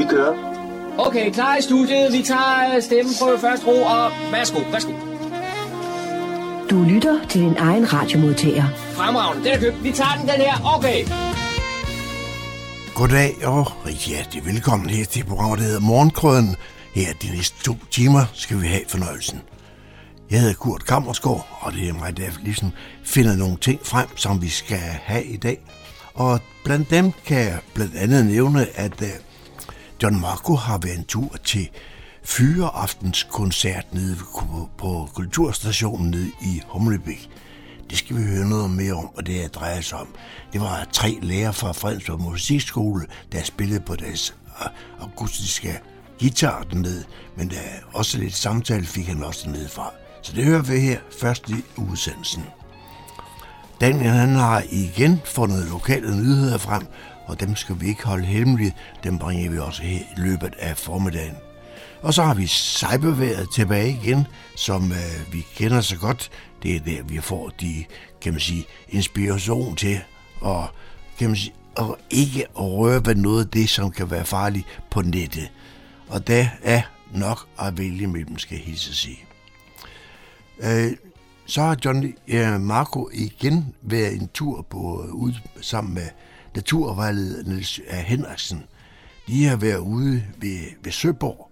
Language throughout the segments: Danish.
Vi kører. Okay, klar i studiet. Vi tager stemmen på først ro, og værsgo, værsgo. Du lytter til din egen radiomodtager. Fremragende, den er købt. Vi tager den, den her. Okay. Goddag og rigtig hjertelig velkommen her til programmet, der hedder Morgenkrøden. Her de næste to timer skal vi have fornøjelsen. Jeg hedder Kurt Kammersgaard, og det er mig, der ligesom finder nogle ting frem, som vi skal have i dag. Og blandt dem kan jeg blandt andet nævne, at uh, John Marco har været en tur til Fyreaftens koncert nede på, på Kulturstationen nede i Humlebæk. Det skal vi høre noget mere om, og det er drejer sig om. Det var tre lærere fra Fredensborg Musikskole, der spillede på deres øh, akustiske guitar dernede, men der også lidt samtale fik han også dernede fra. Så det hører vi her først i udsendelsen. Daniel han har igen fundet lokale nyheder frem, og dem skal vi ikke holde hemmelige. Dem bringer vi også her i løbet af formiddagen. Og så har vi cyberværet tilbage igen, som øh, vi kender så godt. Det er der, vi får de, kan man sige, inspiration til og kan man sige, og ikke at røre ved noget af det, som kan være farligt på nettet. Og der er nok at vælge mellem, skal jeg hilse sige. Øh, så har John øh, Marco igen været en tur på øh, ud sammen med naturvejleder Niels Henriksen. De har været ude ved, ved Søborg,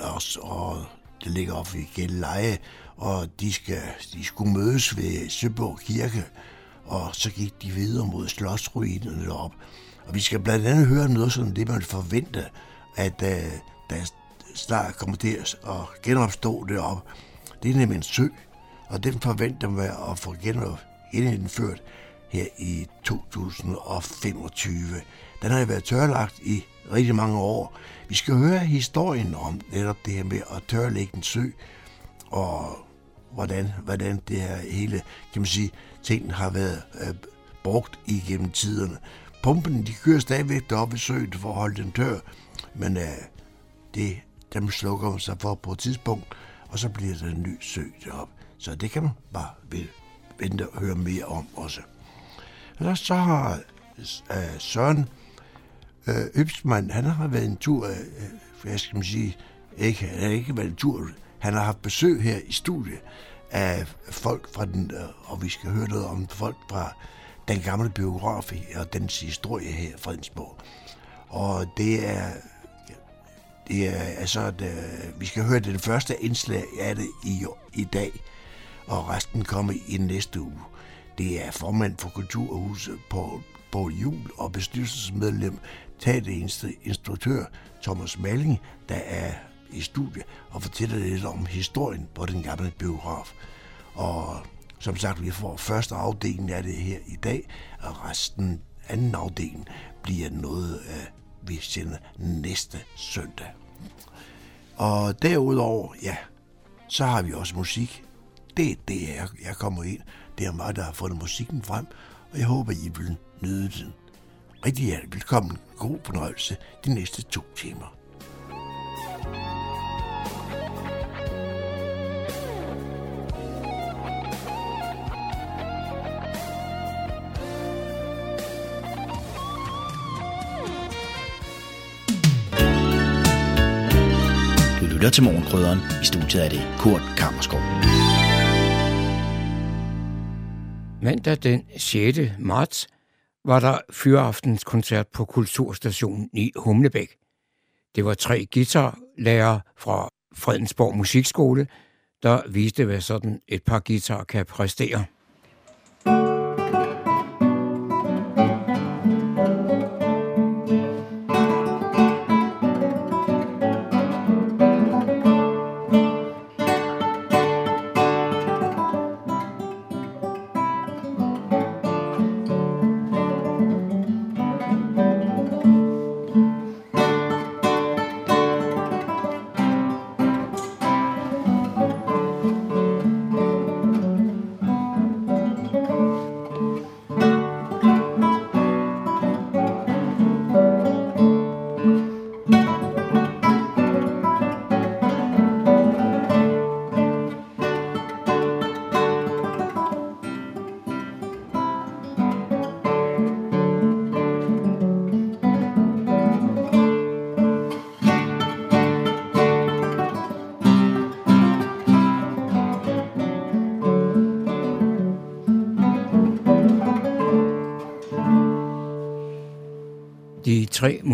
og, og det ligger op ved Gældeleje, og de, skal, de skulle mødes ved Søborg Kirke, og så gik de videre mod slottsruinerne derop. Og vi skal blandt andet høre noget som det, man forventer, at uh, der snart kommer til at genopstå deroppe. Det er nemlig en sø, og den forventer man at få genindført her i 2025. Den har været tørlagt i rigtig mange år. Vi skal høre historien om netop det her med at tørlægge en sø, og hvordan, hvordan det her hele, kan man sige, tingene har været øh, brugt igennem tiderne. Pumpen, de kører stadigvæk deroppe i søen for at holde den tør, men øh, det, dem slukker sig for på et tidspunkt, og så bliver der en ny sø deroppe. Så det kan man bare vente og høre mere om også. Og så har øh, Søren øh, Øbsmann, han har været en tur, øh, øh, hvad skal man sige, ikke, han har ikke været en tur, han har haft besøg her i studiet af folk fra den, øh, og vi skal høre noget om folk fra den gamle biograf og dens historie her i Fredensborg. Og det er, det er altså, at, øh, vi skal høre den første indslag af det i, i dag, og resten kommer i næste uge. Det er formand for Kulturhuset på på Jul og bestyrelsesmedlem, teaterinstruktør instruktør Thomas Malling, der er i studiet og fortæller lidt om historien på den gamle biograf. Og som sagt, vi får første afdeling af det her i dag, og resten anden afdeling bliver noget, øh, vi sender næste søndag. Og derudover, ja, så har vi også musik. Det er det, jeg, jeg kommer ind. Det er mig, der har fundet musikken frem, og jeg håber, I vil nyde den. Rigtig hjertelig velkommen. God fornøjelse de næste to timer. Du lytter til Morgenkrydderen. I studiet er det Kurt Kammerskov. Mandag den 6. marts var der fyraftens på Kulturstationen i Humlebæk. Det var tre guitarlærere fra Fredensborg Musikskole, der viste, hvad sådan et par guitar kan præstere.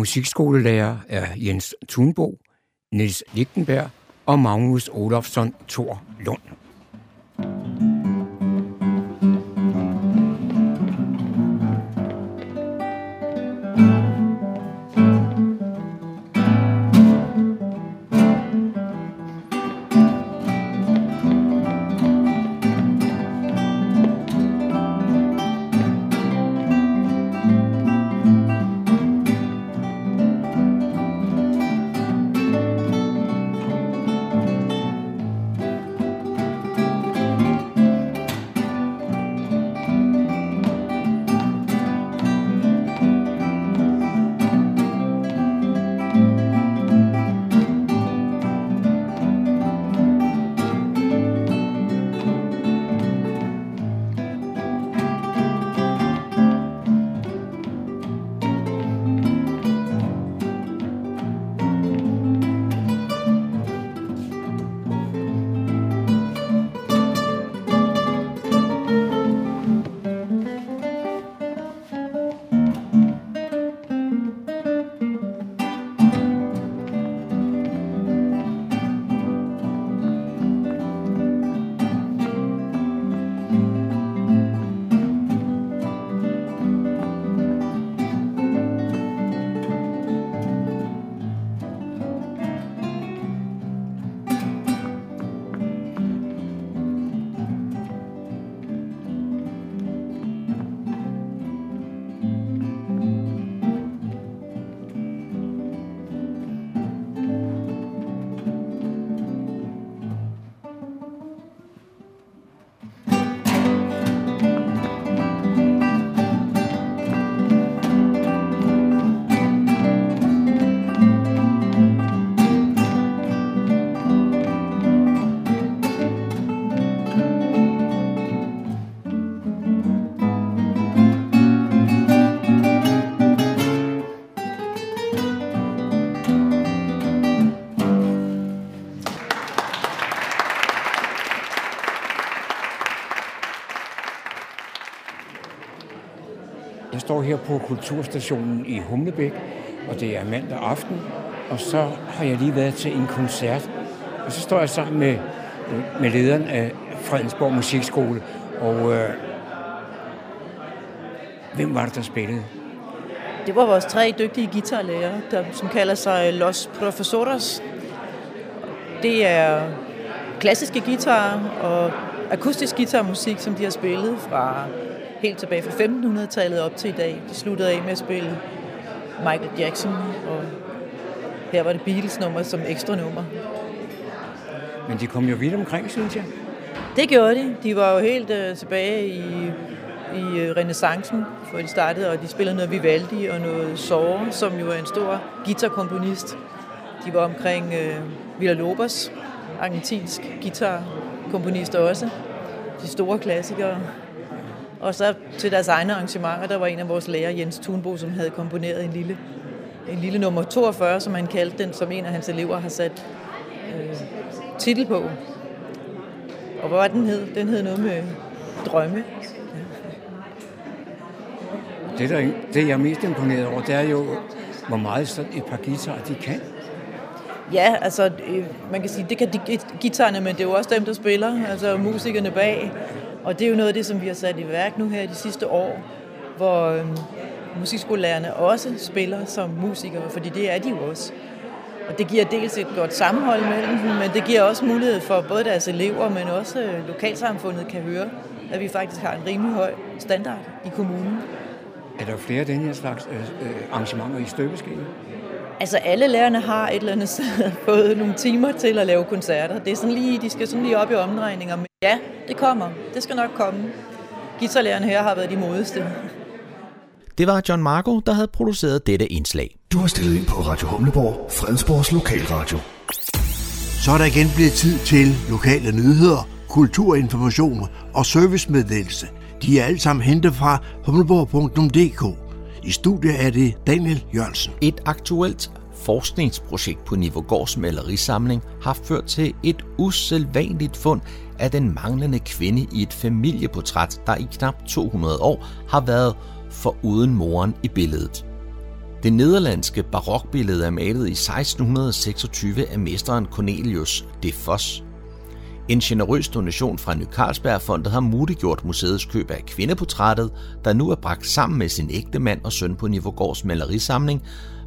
Musikskolelærer er Jens Thunbo, Niels Lichtenberg og Magnus Olofsson Thor Lund. Står her på Kulturstationen i Humlebæk, og det er mandag aften, og så har jeg lige været til en koncert, og så står jeg sammen med, med lederen af Fredensborg Musikskole, og øh, hvem var det, der spillede? Det var vores tre dygtige guitarlærere, der, som kalder sig Los Profesores. Det er klassiske guitar og akustisk guitarmusik, som de har spillet fra helt tilbage fra 1500-tallet op til i dag. De sluttede af med at spille Michael Jackson, og her var det Beatles nummer som ekstra nummer. Men de kom jo vidt omkring, synes jeg. Det gjorde de. De var jo helt uh, tilbage i, i uh, renaissancen, hvor de startede, og de spillede noget Vivaldi og noget Sore, som jo er en stor guitarkomponist. De var omkring uh, Villa Lobos, argentinsk guitarkomponist også. De store klassikere. Og så til deres egne arrangementer, der var en af vores lærer, Jens Thunbo, som havde komponeret en lille, en lille nummer 42, som han kaldte den, som en af hans elever har sat øh, titel på. Og hvad var den hed? Den hed noget med drømme. Det, der, det jeg er mest imponeret over, det er jo, hvor meget sådan et par guitarer de kan. Ja, altså, øh, man kan sige, det kan de guitarerne, men det er jo også dem, der spiller, altså musikerne bag. Og det er jo noget af det, som vi har sat i værk nu her de sidste år, hvor øhm, musikskolelærerne også spiller som musikere, fordi det er de jo også. Og det giver dels et godt sammenhold mellem dem, men det giver også mulighed for både deres elever, men også øh, lokalsamfundet kan høre, at vi faktisk har en rimelig høj standard i kommunen. Er der flere af den her slags øh, øh arrangementer i støbeskeen? Altså alle lærerne har et eller andet sted fået nogle timer til at lave koncerter. Det er sådan lige, de skal sådan lige op i omdrejninger. Ja, det kommer. Det skal nok komme. Guitarlærerne her har været de modeste. Det var John Marco, der havde produceret dette indslag. Du har stillet ind på Radio Humleborg, Fredensborgs lokalradio. Så er der igen blevet tid til lokale nyheder, kulturinformation og servicemeddelelse. De er alle sammen hentet fra humleborg.dk. I studiet er det Daniel Jørgensen. Et aktuelt forskningsprojekt på Nivogårds malerisamling har ført til et usædvanligt fund af den manglende kvinde i et familieportræt, der i knap 200 år har været for uden moren i billedet. Det nederlandske barokbillede er malet i 1626 af mesteren Cornelius de Vos. En generøs donation fra Ny Carlsbergfondet har muliggjort museets køb af kvindeportrættet, der nu er bragt sammen med sin ægte mand og søn på Nivogårds malerisamling,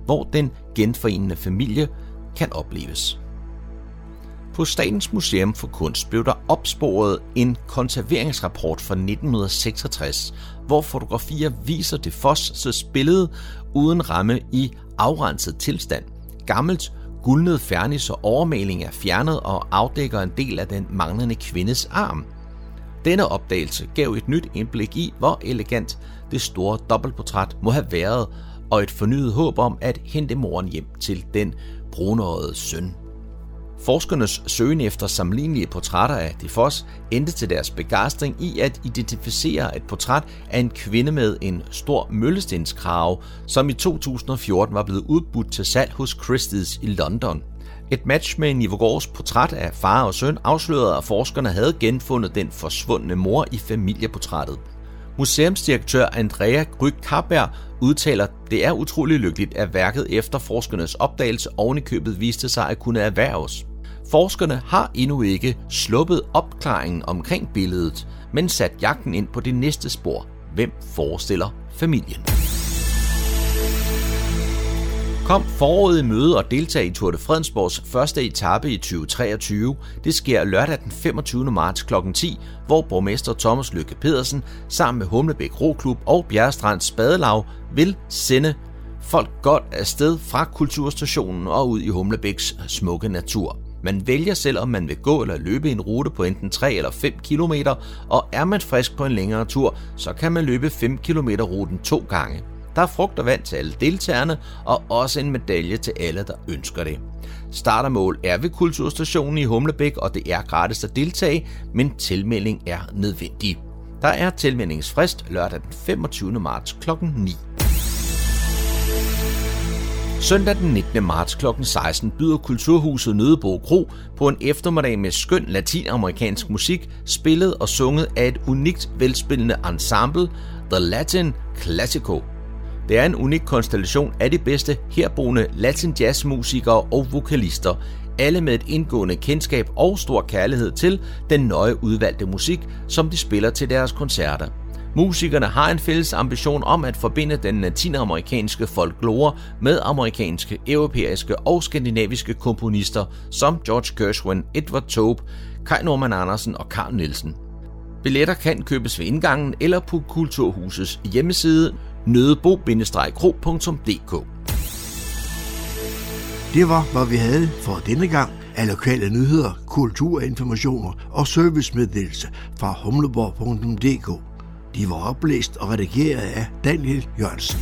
hvor den genforenende familie kan opleves. På Statens Museum for Kunst blev der opsporet en konserveringsrapport fra 1966, hvor fotografier viser det Foss' billede uden ramme i afrenset tilstand. Gammelt guldnet fernis og overmaling er fjernet og afdækker en del af den manglende kvindes arm. Denne opdagelse gav et nyt indblik i, hvor elegant det store dobbeltportræt må have været, og et fornyet håb om at hente moren hjem til den brunårede søn. Forskernes søgen efter sammenlignelige portrætter af Defos endte til deres begejstring i at identificere et portræt af en kvinde med en stor møllestenskrave, som i 2014 var blevet udbudt til salg hos Christie's i London. Et match med Nivogårds portræt af far og søn afslørede, at forskerne havde genfundet den forsvundne mor i familieportrættet. Museumsdirektør Andrea Gryg Karberg udtaler, det er utrolig lykkeligt, at værket efter forskernes opdagelse ovenikøbet viste sig at kunne erhverves. Forskerne har endnu ikke sluppet opklaringen omkring billedet, men sat jagten ind på det næste spor. Hvem forestiller familien? Kom foråret i møde og deltag i Tour de Fredensborgs første etape i 2023. Det sker lørdag den 25. marts kl. 10, hvor borgmester Thomas Lykke Pedersen sammen med Humlebæk Roklub og Bjergstrands Spadelag vil sende folk godt afsted fra kulturstationen og ud i Humlebæks smukke natur. Man vælger selv, om man vil gå eller løbe en rute på enten 3 eller 5 km, og er man frisk på en længere tur, så kan man løbe 5 km ruten to gange. Der er frugt og vand til alle deltagerne, og også en medalje til alle, der ønsker det. Startermål er ved Kulturstationen i Humlebæk, og det er gratis at deltage, men tilmelding er nødvendig. Der er tilmeldingsfrist lørdag den 25. marts kl. 9. Søndag den 19. marts kl. 16 byder Kulturhuset Nødebo Kro på en eftermiddag med skøn latinamerikansk musik, spillet og sunget af et unikt velspillende ensemble, The Latin Classico. Det er en unik konstellation af de bedste herboende latin jazzmusikere og vokalister, alle med et indgående kendskab og stor kærlighed til den nøje udvalgte musik, som de spiller til deres koncerter. Musikerne har en fælles ambition om at forbinde den latinamerikanske folklore med amerikanske, europæiske og skandinaviske komponister som George Gershwin, Edward Taube, Kai Norman Andersen og Carl Nielsen. Billetter kan købes ved indgangen eller på Kulturhusets hjemmeside nødebo-kro.dk. Det var, hvad vi havde for denne gang af lokale nyheder, kulturinformationer og servicemeddelelse fra humleborg.dk. De var oplæst og redigeret af Daniel Jørgensen.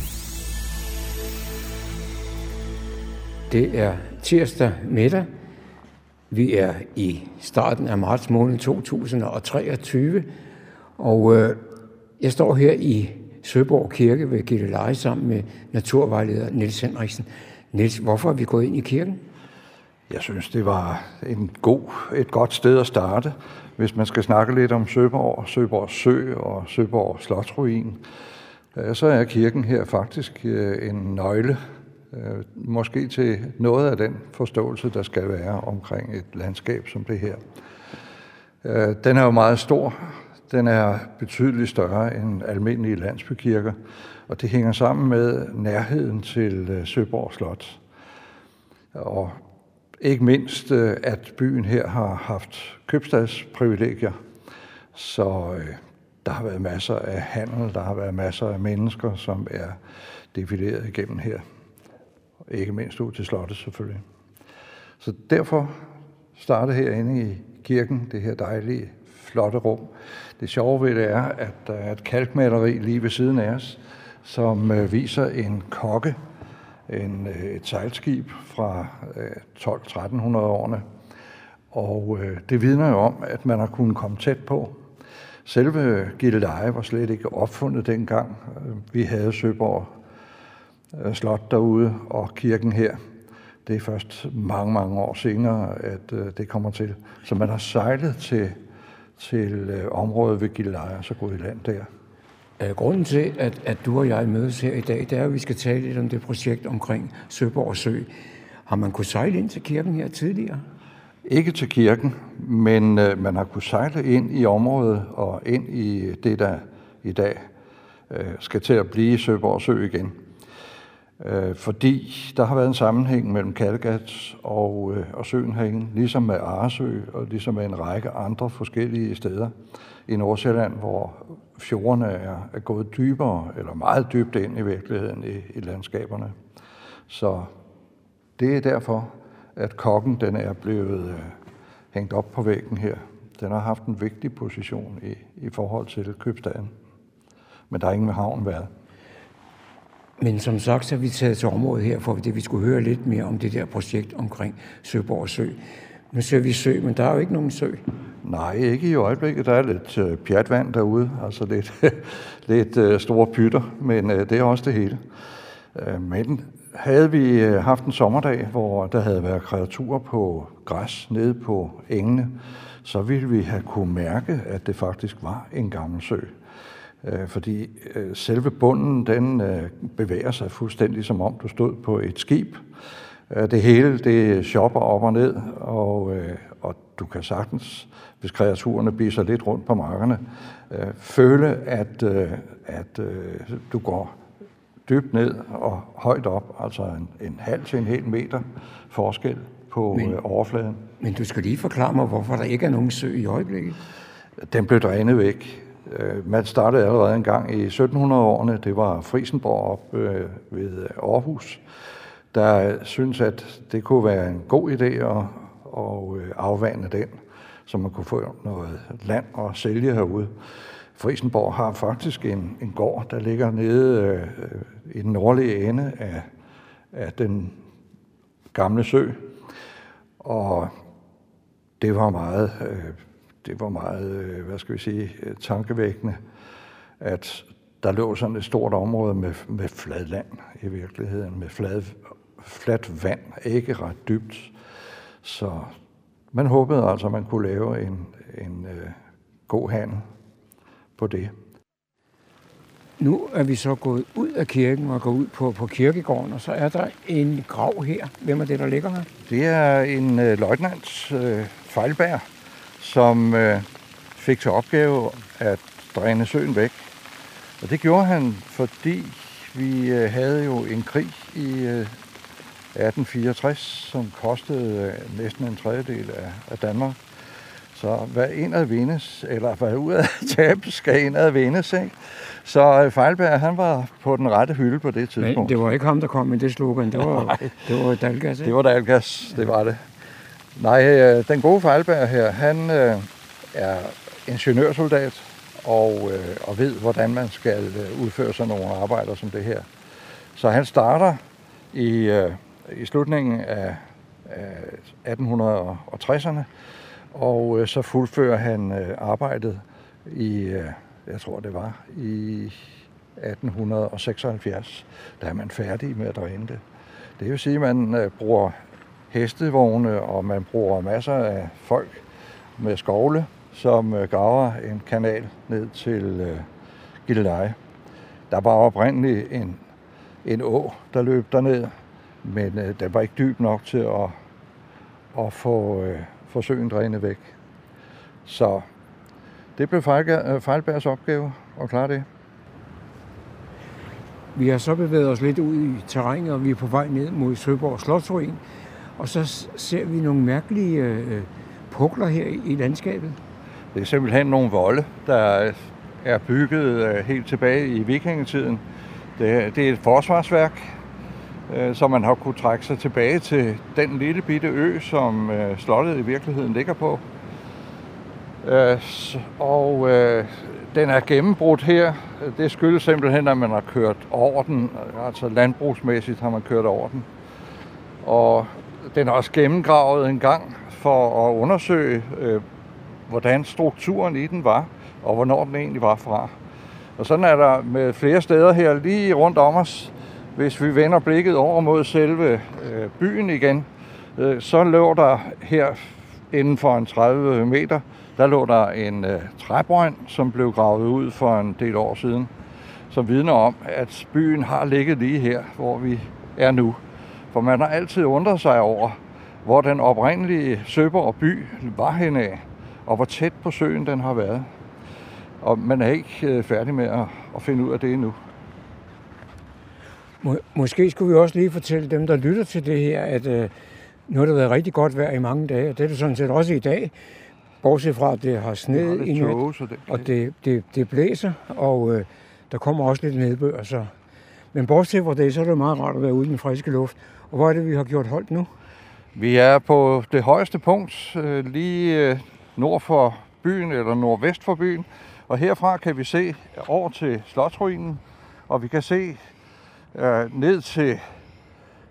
Det er tirsdag middag. Vi er i starten af marts måned 2023, og øh, jeg står her i Søborg Kirke ved Gilleleje sammen med naturvejleder Niels Henriksen. Niels, hvorfor er vi gået ind i kirken? Jeg synes, det var en god, et godt sted at starte, hvis man skal snakke lidt om Søborg, Søborg Sø og Søborg Slotsruin. Øh, så er kirken her faktisk øh, en nøgle, øh, måske til noget af den forståelse, der skal være omkring et landskab som det her. Den er jo meget stor. Den er betydeligt større end almindelige landsbykirker, og det hænger sammen med nærheden til Søborg Slot. Og ikke mindst, øh, at byen her har haft købstadsprivilegier, så øh, der har været masser af handel, der har været masser af mennesker, som er defileret igennem her. Ikke mindst ud til slottet selvfølgelig. Så derfor starter herinde i kirken det her dejlige, flotte rum. Det sjove ved det er, at der er et kalkmaleri lige ved siden af os, som øh, viser en kokke, en, øh, et sejlskib fra øh, 12-1300-årene. Og øh, det vidner jo om, at man har kunnet komme tæt på. Selve Gilleleje var slet ikke opfundet dengang. Vi havde Søborg Slot derude og kirken her. Det er først mange, mange år senere, at det kommer til. Så man har sejlet til, til området ved Gilleleje og så gået i land der. Øh, grunden til, at, at du og jeg mødes her i dag, det er, at vi skal tale lidt om det projekt omkring Søborg Sø. Har man kunnet sejle ind til kirken her tidligere? Ikke til kirken, men øh, man har kunnet sejle ind i området og ind i det, der i dag øh, skal til at blive Søborg Sø igen. Øh, fordi der har været en sammenhæng mellem Kattegat og, øh, og søen herinde, ligesom med Aresø og ligesom med en række andre forskellige steder i Nordsjælland, hvor fjordene er, er gået dybere, eller meget dybt ind i virkeligheden i, i landskaberne. Så det er derfor, at kokken den er blevet øh, hængt op på væggen her. Den har haft en vigtig position i, i forhold til købstaden. Men der er ingen med havn været. Men som sagt, så har vi taget til området her, for det vi skulle høre lidt mere om det der projekt omkring Søborg Sø. Nu ser vi sø, men der er jo ikke nogen sø. Nej, ikke i øjeblikket. Der er lidt øh, pjatvand derude, altså lidt, lidt øh, store pytter, men øh, det er også det hele. Øh, men havde vi øh, haft en sommerdag, hvor der havde været kreaturer på græs nede på engene, så ville vi have kunne mærke, at det faktisk var en gammel sø. Øh, fordi øh, selve bunden, den øh, bevæger sig fuldstændig som om du stod på et skib. Øh, det hele, det shopper op og ned, og, øh, og du kan sagtens, hvis kreaturerne biser lidt rundt på markerne, øh, føle, at, øh, at øh, du går dybt ned og højt op, altså en, en halv til en hel meter forskel på men, øh, overfladen. Men du skal lige forklare mig, hvorfor der ikke er nogen sø i øjeblikket. Den blev drænet væk. Øh, man startede allerede en gang i 1700-årene. Det var Frisenborg op øh, ved Aarhus, der synes, at det kunne være en god idé at, at øh, afvande den, så man kunne få noget land og sælge herude. Frisenborg har faktisk en, en gård, der ligger nede øh, i den nordlige ende af, af den gamle sø. Og det var meget, øh, det var meget, øh, hvad skal vi sige, tankevækkende, at der lå sådan et stort område med, med fladland i virkeligheden, med flad, fladt vand, ikke ret dybt. Så man håbede altså, at man kunne lave en, en øh, god handel på det. Nu er vi så gået ud af kirken og gået ud på, på kirkegården, og så er der en grav her. Hvem er det, der ligger her? Det er en øh, løjtnants øh, fejlbær, som øh, fik til opgave at dræne søen væk. Og det gjorde han, fordi vi øh, havde jo en krig i øh, 1864, som kostede øh, næsten en tredjedel af, af Danmark. Så hvad indad vindes, eller hvad udad tabes, skal indad vindes. Ikke? Så øh, Fejlberg, han var på den rette hylde på det tidspunkt. Men det var ikke ham, der kom med det slogan. Det var, det var Dalgas, ikke? Det var Dalgas, det var det. Nej, øh, den gode Fejlberg her, han øh, er ingeniørsoldat og, øh, og ved, hvordan man skal udføre sådan nogle arbejder som det her. Så han starter i, øh, i slutningen af, 1860'erne, og øh, så fuldfører han øh, arbejdet i, øh, jeg tror det var, i 1876. Der er man færdig med at dræne det. Det vil sige, at man bruger hestevogne, og man bruger masser af folk med skovle, som graver en kanal ned til Gilleleje. Der var oprindeligt en, en å, der løb derned, men øh, den var ikke dyb nok til at, at få, øh, få søen drænet væk. Så det blev Fejlbergs opgave at klare det. Vi har så bevæget os lidt ud i terrænet, og vi er på vej ned mod Søborg Slotsruin. Og så ser vi nogle mærkelige øh, pukler her i, landskabet. Det er simpelthen nogle volde, der er bygget øh, helt tilbage i vikingetiden. Det, det er et forsvarsværk, øh, Øh, så man har kunne trække sig tilbage til den lille bitte ø, som øh, slottet i virkeligheden ligger på. Øh, og øh, den er gennembrudt her. Det skyldes simpelthen, at man har kørt over den, altså landbrugsmæssigt har man kørt over den. Og den er også gennemgravet en gang for at undersøge, øh, hvordan strukturen i den var, og hvornår den egentlig var fra. Og sådan er der med flere steder her lige rundt om os. Hvis vi vender blikket over mod selve øh, byen igen, øh, så lå der her inden for en 30 meter, der lå der en øh, træbrønd, som blev gravet ud for en del år siden. som vidner om, at byen har ligget lige her, hvor vi er nu. For man har altid undret sig over, hvor den oprindelige Søborg by var henne af, og hvor tæt på søen den har været. Og man er ikke øh, færdig med at, at finde ud af det endnu. Må, måske skulle vi også lige fortælle dem, der lytter til det her, at øh, nu har det været rigtig godt vejr i mange dage, og det er det sådan set også i dag. Bortset fra, at det har sneet i nat, og det, det, det blæser, og øh, der kommer også lidt nedbør. Så. Men bortset fra det, så er det meget rart at være ude i den friske luft. Og hvor er det, vi har gjort holdt nu? Vi er på det højeste punkt, øh, lige øh, nord for byen, eller nordvest for byen. Og herfra kan vi se over til Slotsruinen, og vi kan se øh, ned til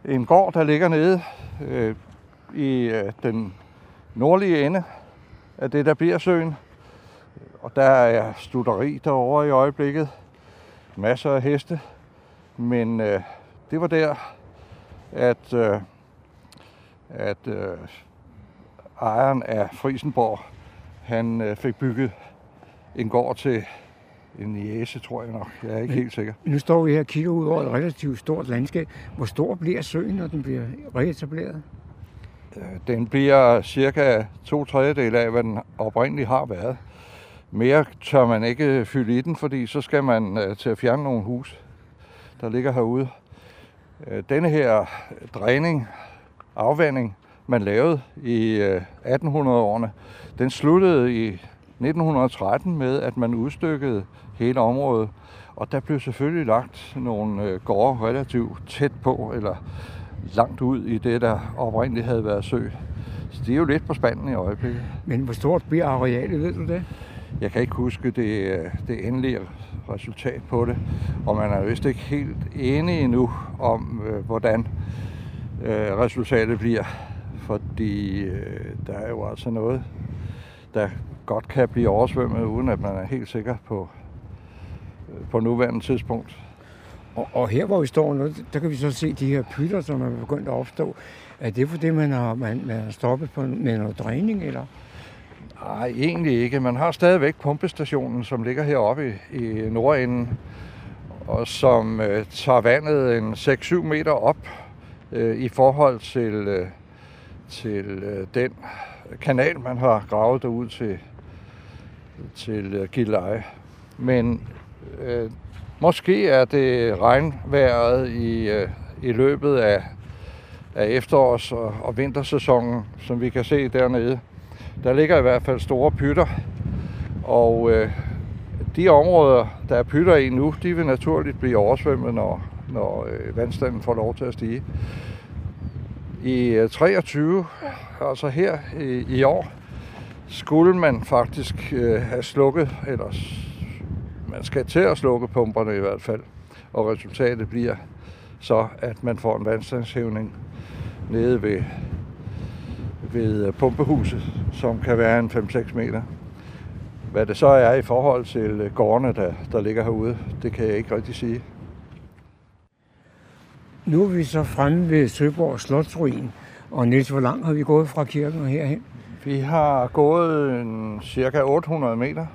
en gård, der ligger nede øh, i øh, den nordlige ende af det, der bliver søen. Og der er studeri derovre i øjeblikket. Masser af heste. Men øh, det var der, at, øh, at øh, ejeren af Frisenborg, han øh, fik bygget en gård til en jæse, tror jeg nok. Jeg er ikke Men, helt sikker. Nu står vi her og kigger ud over et relativt stort landskab. Hvor stor bliver søen, når den bliver reetableret? Øh, den bliver cirka to tredjedel af, hvad den oprindeligt har været. Mere tør man ikke fylde i den, fordi så skal man øh, til at fjerne nogle hus, der ligger herude. Øh, denne her dræning, afvanding, man lavede i 1800-årene, den sluttede i 1913 med, at man udstykkede hele området. Og der blev selvfølgelig lagt nogle gårde relativt tæt på, eller langt ud i det, der oprindeligt havde været sø. Så det er jo lidt på spanden i øjeblikket. Men hvor stort bliver arealet, ved du det? Jeg kan ikke huske det, det endelige resultat på det, og man er vist ikke helt enig endnu om, øh, hvordan øh, resultatet bliver. Fordi øh, der er jo altså noget, der godt kan blive oversvømmet, uden at man er helt sikker på, på nuværende tidspunkt. Og, og her, hvor vi står nu, der kan vi så se de her pytter, som er begyndt at opstå. Er det fordi, man har, man, man har stoppet på, med noget dræning, eller? Nej, egentlig ikke. Man har stadigvæk pumpestationen, som ligger heroppe i, i nordenden, og som øh, tager vandet en 6-7 meter op øh, i forhold til, øh, til øh, den kanal, man har gravet derud til, til øh, Gilleleje. Men øh, Måske er det regnværet i, øh, i løbet af, af efterårs- og, og vintersæsonen, som vi kan se dernede. Der ligger i hvert fald store pytter, og øh, de områder, der er pytter i nu, de vil naturligt blive oversvømmet, når, når øh, vandstanden får lov til at stige. I øh, 23, altså her i, i år, skulle man faktisk øh, have slukket, eller man skal til at slukke pumperne i hvert fald. Og resultatet bliver så, at man får en vandstandshævning nede ved, ved øh, pumpehuset, som kan være en 5-6 meter. Hvad det så er i forhold til øh, gårdene, der, der ligger herude, det kan jeg ikke rigtig sige. Nu er vi så fremme ved Søborg Slotsruin. Og Niels, hvor langt har vi gået fra kirken og herhen? Vi har gået en cirka 800 meter.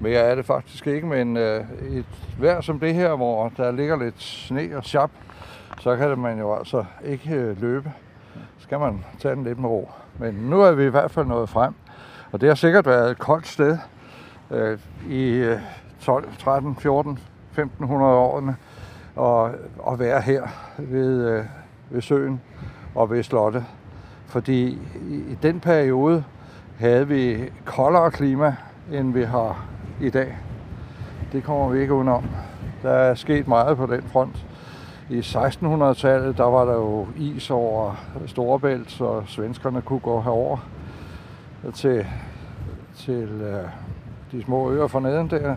Mere er det faktisk ikke, men øh, et vejr som det her, hvor der ligger lidt sne og chap, så kan man jo altså ikke øh, løbe. Så skal man tage den lidt med ro. Men nu er vi i hvert fald nået frem, og det har sikkert været et koldt sted øh, i 12, 13, 14, 1500 årene at, at være her ved, øh, ved søen og ved slottet. Fordi i, den periode havde vi koldere klima, end vi har i dag. Det kommer vi ikke udenom. Der er sket meget på den front. I 1600-tallet, der var der jo is over Storebælt, så svenskerne kunne gå herover til, til øh, de små øer for neden der,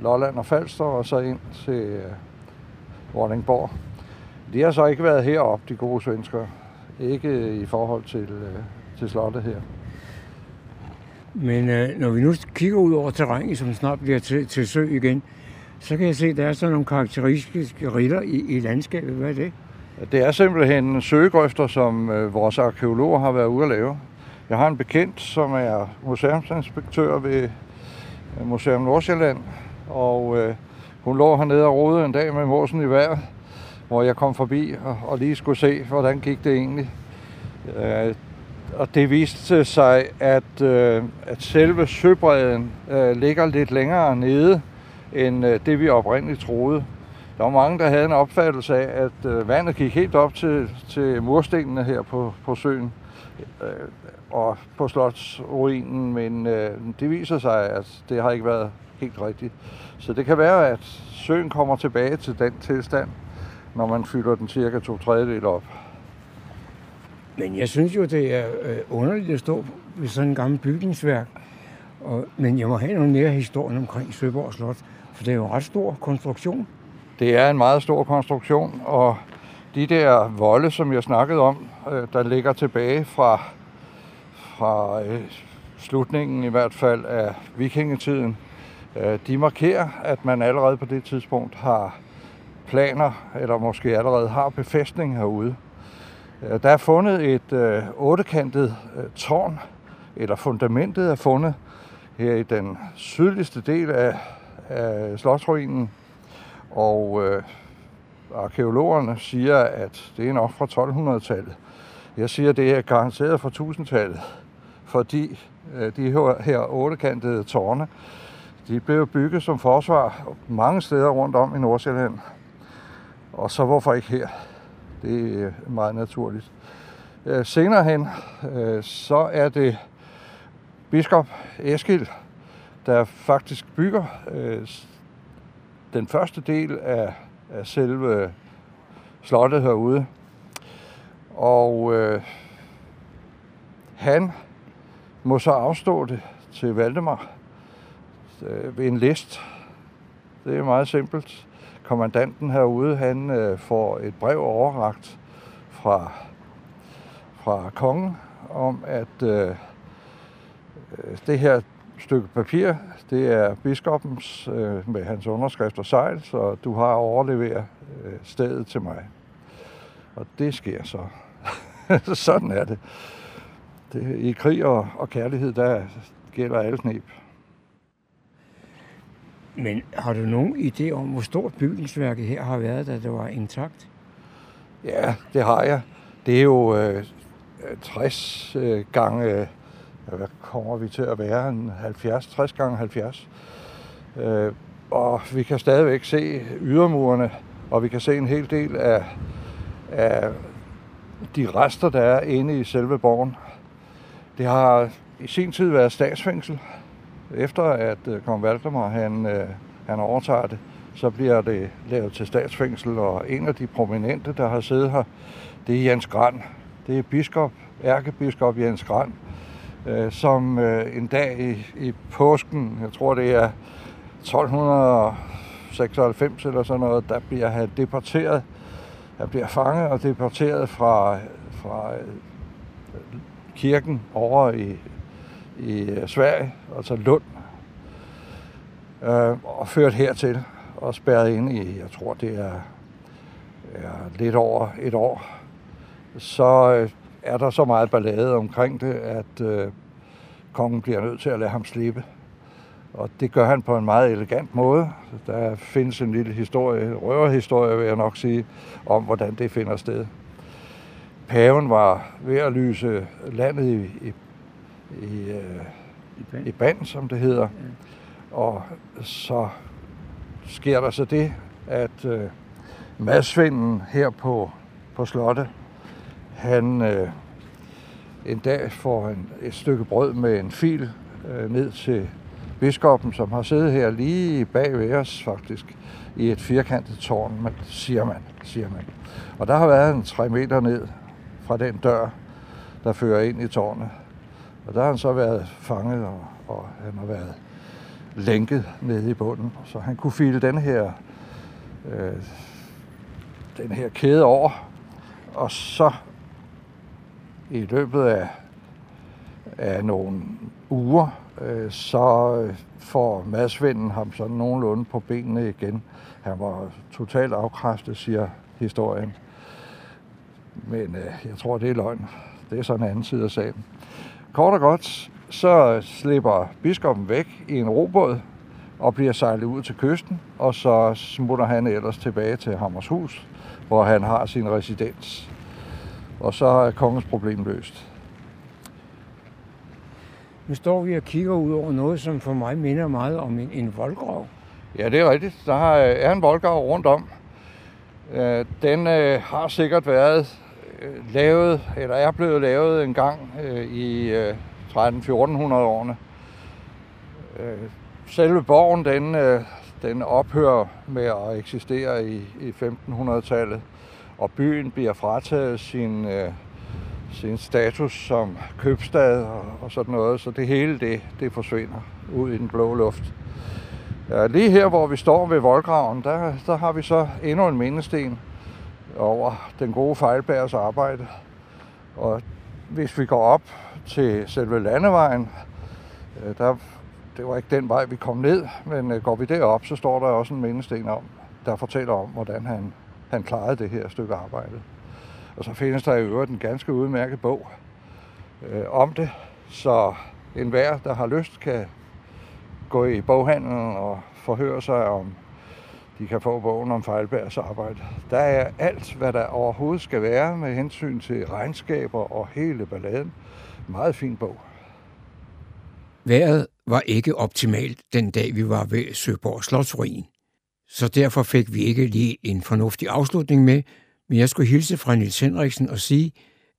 Lolland og Falster, og så ind til uh, Vordingborg. De har så ikke været heroppe, de gode svensker. Ikke i forhold til, uh, til slottet her. Men øh, når vi nu kigger ud over terrænet, som snart bliver til, til sø igen, så kan jeg se, at der er sådan nogle karakteristiske ritter i, i landskabet. Hvad er det? Det er simpelthen søgegrøfter, som øh, vores arkeologer har været ude at lave. Jeg har en bekendt, som er museumsinspektør ved øh, Museum Nordsjælland, og øh, Hun lå hernede og rode en dag med morsen i vejr, hvor jeg kom forbi og, og lige skulle se, hvordan gik det egentlig. Øh, og det viste sig, at, øh, at selve søbredden øh, ligger lidt længere nede, end øh, det vi oprindeligt troede. Der var mange, der havde en opfattelse af, at øh, vandet gik helt op til, til murstenene her på, på søen øh, og på slotsruinen, men øh, det viser sig, at det har ikke været helt rigtigt. Så det kan være, at søen kommer tilbage til den tilstand, når man fylder den cirka to tredjedel op. Men jeg synes jo, det er øh, underligt at stå ved sådan en gammel bygningsværk. Og, men jeg må have noget mere historie omkring Søborg Slot, for det er jo en ret stor konstruktion. Det er en meget stor konstruktion, og de der volde, som jeg snakkede om, øh, der ligger tilbage fra, fra øh, slutningen i hvert fald af vikingetiden, de markerer, at man allerede på det tidspunkt har planer, eller måske allerede har befæstning herude. Øh, der er fundet et øh, ottekantet øh, tårn, eller fundamentet er fundet her i den sydligste del af, af slotsruinen. Og øh, arkeologerne siger, at det er nok fra 1200-tallet. Jeg siger, at det er garanteret fra 1000-tallet, fordi øh, de her, her ottekantede tårne, de blev bygget som forsvar mange steder rundt om i Nordsjælland. Og så hvorfor ikke her? Det er øh, meget naturligt. Øh, senere hen, øh, så er det biskop Eskild, der faktisk bygger den første del af, af selve slottet herude. Og øh, han må så afstå det til Valdemar øh, ved en list. Det er meget simpelt kommandanten herude, han øh, får et brev overragt fra, fra kongen om, at øh, øh, det her stykke papir, det er biskopens øh, med hans underskrift og sejl, så du har overleveret øh, stedet til mig. Og det sker så. Sådan er det. det. I krig og, og kærlighed, der gælder alle knep. Men har du nogen idé om, hvor stort bygningsværket her har været, da det var intakt? Ja, det har jeg. Det er jo øh, 60 øh, gange, øh, hvad kommer vi til at være, en 70, 60 gange 70. Øh, og vi kan stadigvæk se ydermurene, og vi kan se en hel del af, af de rester, der er inde i selve borgen. Det har i sin tid været statsfængsel, efter at øh, kong Valdemar han, øh, han overtager det, så bliver det lavet til statsfængsel, og en af de prominente, der har siddet her, det er Jens Grand. Det er biskop, ærkebiskop Jens Grand, øh, som øh, en dag i, i påsken, jeg tror det er 1296 eller sådan noget, der bliver han deporteret. Han bliver fanget og deporteret fra, fra øh, kirken over i i øh, Sverige, altså Lund, øh, og ført hertil og spærret ind i, jeg tror det er, er lidt over et år, så øh, er der så meget ballade omkring det, at øh, kongen bliver nødt til at lade ham slippe. Og det gør han på en meget elegant måde. Der findes en lille historie, røverhistorie vil jeg nok sige, om hvordan det finder sted. Paven var ved at lyse landet i, i i, øh, I, band. i band, som det hedder. Ja. Og så sker der så det, at øh, madsvinden her på, på slottet, han øh, en dag får en, et stykke brød med en fil øh, ned til biskoppen, som har siddet her lige bag ved os faktisk, i et firkantet tårn, man, siger man, siger man. Og der har været en tre meter ned fra den dør, der fører ind i tårnet. Og der har han så været fanget, og, og han har været lænket nede i bunden. Så han kunne file den her, øh, den her kæde over, og så i løbet af, af nogle uger, øh, så øh, får madsvinden ham sådan nogenlunde på benene igen. Han var totalt afkræftet, siger historien. Men øh, jeg tror, det er løgn. Det er sådan en anden side af sagen. Kort og godt, så slipper biskoppen væk i en robåd og bliver sejlet ud til kysten, og så smutter han ellers tilbage til Hammershus, hvor han har sin residens. Og så er kongens problem løst. Nu står vi og kigger ud over noget, som for mig minder meget om en, en voldgrav. Ja, det er rigtigt. Der er en voldgrav rundt om. Øh, den øh, har sikkert været øh, lavet, eller er blevet lavet en gang øh, i øh, 13-1400-årene. Øh, selve borgen, den, den ophører med at eksistere i, i 1500-tallet, og byen bliver frataget sin, sin status som købstad og, og sådan noget, så det hele det, det forsvinder ud i den blå luft. Ja, lige her, hvor vi står ved voldgraven, der, der har vi så endnu en mindesten over den gode fejlbærers arbejde. Og hvis vi går op til selve landevejen, øh, der, det var ikke den vej, vi kom ned, men øh, går vi derop, så står der også en mindesten om, der fortæller om, hvordan han, han klarede det her stykke arbejde. Og så findes der i øvrigt en ganske udmærket bog øh, om det, så enhver, der har lyst, kan gå i boghandlen og forhøre sig om de kan få bogen om Fejlbergs arbejde. Der er alt, hvad der overhovedet skal være med hensyn til regnskaber og hele balladen. Meget fin bog. Vejret var ikke optimalt den dag, vi var ved Søborg Slotsruin. Så derfor fik vi ikke lige en fornuftig afslutning med, men jeg skulle hilse fra Nils Henriksen og sige,